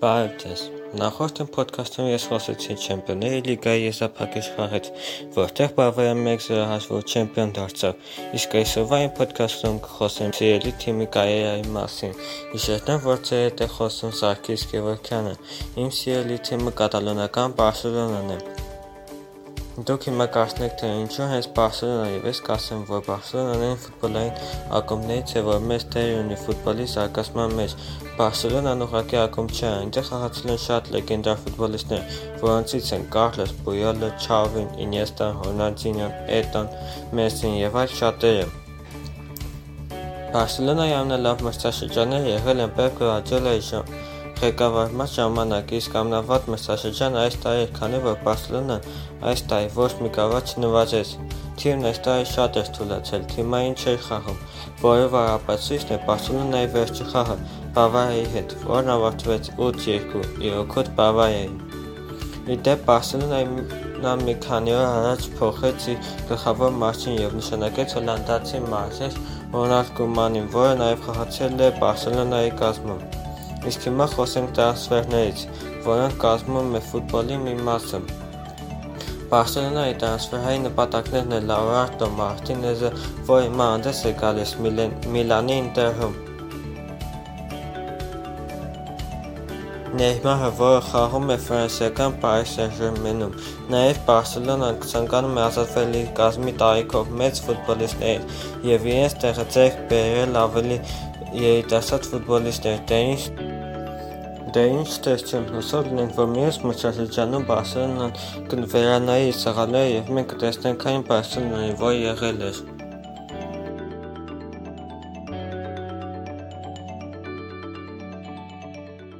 Բարև ձեզ։ Նախորդ ոդքասթում ես խոսեցի Չեմպիոնների լիգայի եզրափակիչ խաղից, որտեղ Բավարիան 1-0 հաշվով չեմպիոն դարձավ։ Իսկ այսօրվա իմ ոդքասթում կխոսեմ սիրելի թիմի կարիերայի մասին։ Հիշեցնեմ, որ ձեր հետ է խոսում Սարգիս Գևորգյանը։ Իմ սիրելի թիմը կատալոնական Բարսելոնան է։ Դուք հիմա կարծնեք, թե ինչու հենց Բարսելոնա եւ ես կասեմ, որ Բարսելոնան այն ֆուտբոլային ակումբներից է, որ մեծ դեր ունի ֆուտբոլի զարգացման մեջ։ Բարսելոնան ուղղակի ակումբ չէ, այնտեղ խաղացել են շատ լեգենդար ֆուտբոլիստներ, որոնցից են Կարլոս Պույոլը, Չավին, Ինիեստան, Ռոնալդինյոն, Էտոն, Մեսին եւ այլ շատերը։ Բարսելոնայի ամենալավ մրցաշրջանները եղել են Պեպ Գվարդիոլայի ղեկավարման ժամանակ, իսկ ամենավատ մրցաշրջանը այս տարի էր, քանի որ Բարսելոնան այս տարի ոչ մի կավա չնվազեց։ Թիմն այս տարի շատ էր թուլացել, թիմային չէր խաղում, որը վարապացույցն է Բարսելոնայի վերջի խաղը Բավարիայի հետ, որն ավարտվեց 8-2 իրոքոտ Բավարիային։ Իդեպ Բարսելոնայի նա մի քանի օր առաջ փոխեց իր գլխավոր մարշին եւ նշանակեց հոլանդացի մարզեր Ռոնալդ Կումանին, որը նաեւ խաղացել է Բարսելոնայի կազմում։ Իսկ հիմա խոսենք տրանսֆերներից, որոնք կազմում է ֆուտբոլի մի մասը։ Բարսելոնայի տրանսֆերային նպատակներն է Լաուրարտո Մարտինեզը, որը հիմա հանդես է գալիս Միլանի Ինտերում։ Նեյմարը, որը խաղում է ֆրանսիական Paris Saint-Germain-ում, նաև Բարսելոնան ցանկանում է ազատվել իր կազմի տարիքով մեծ ֆուտբոլիստներից եւ իրենց տեղը ձեռք բերել ավելի երիտասարդ ֆուտբոլիստներ։ Դե ինչ Դե ինչ տեսչեմ, հուսով լինենք, որ մյուս մրցաշրջանում Բարսելոնան կվերանայի սեղանները եւ մենք կտեսնենք այն Բարսելոնային, որ եղել էր։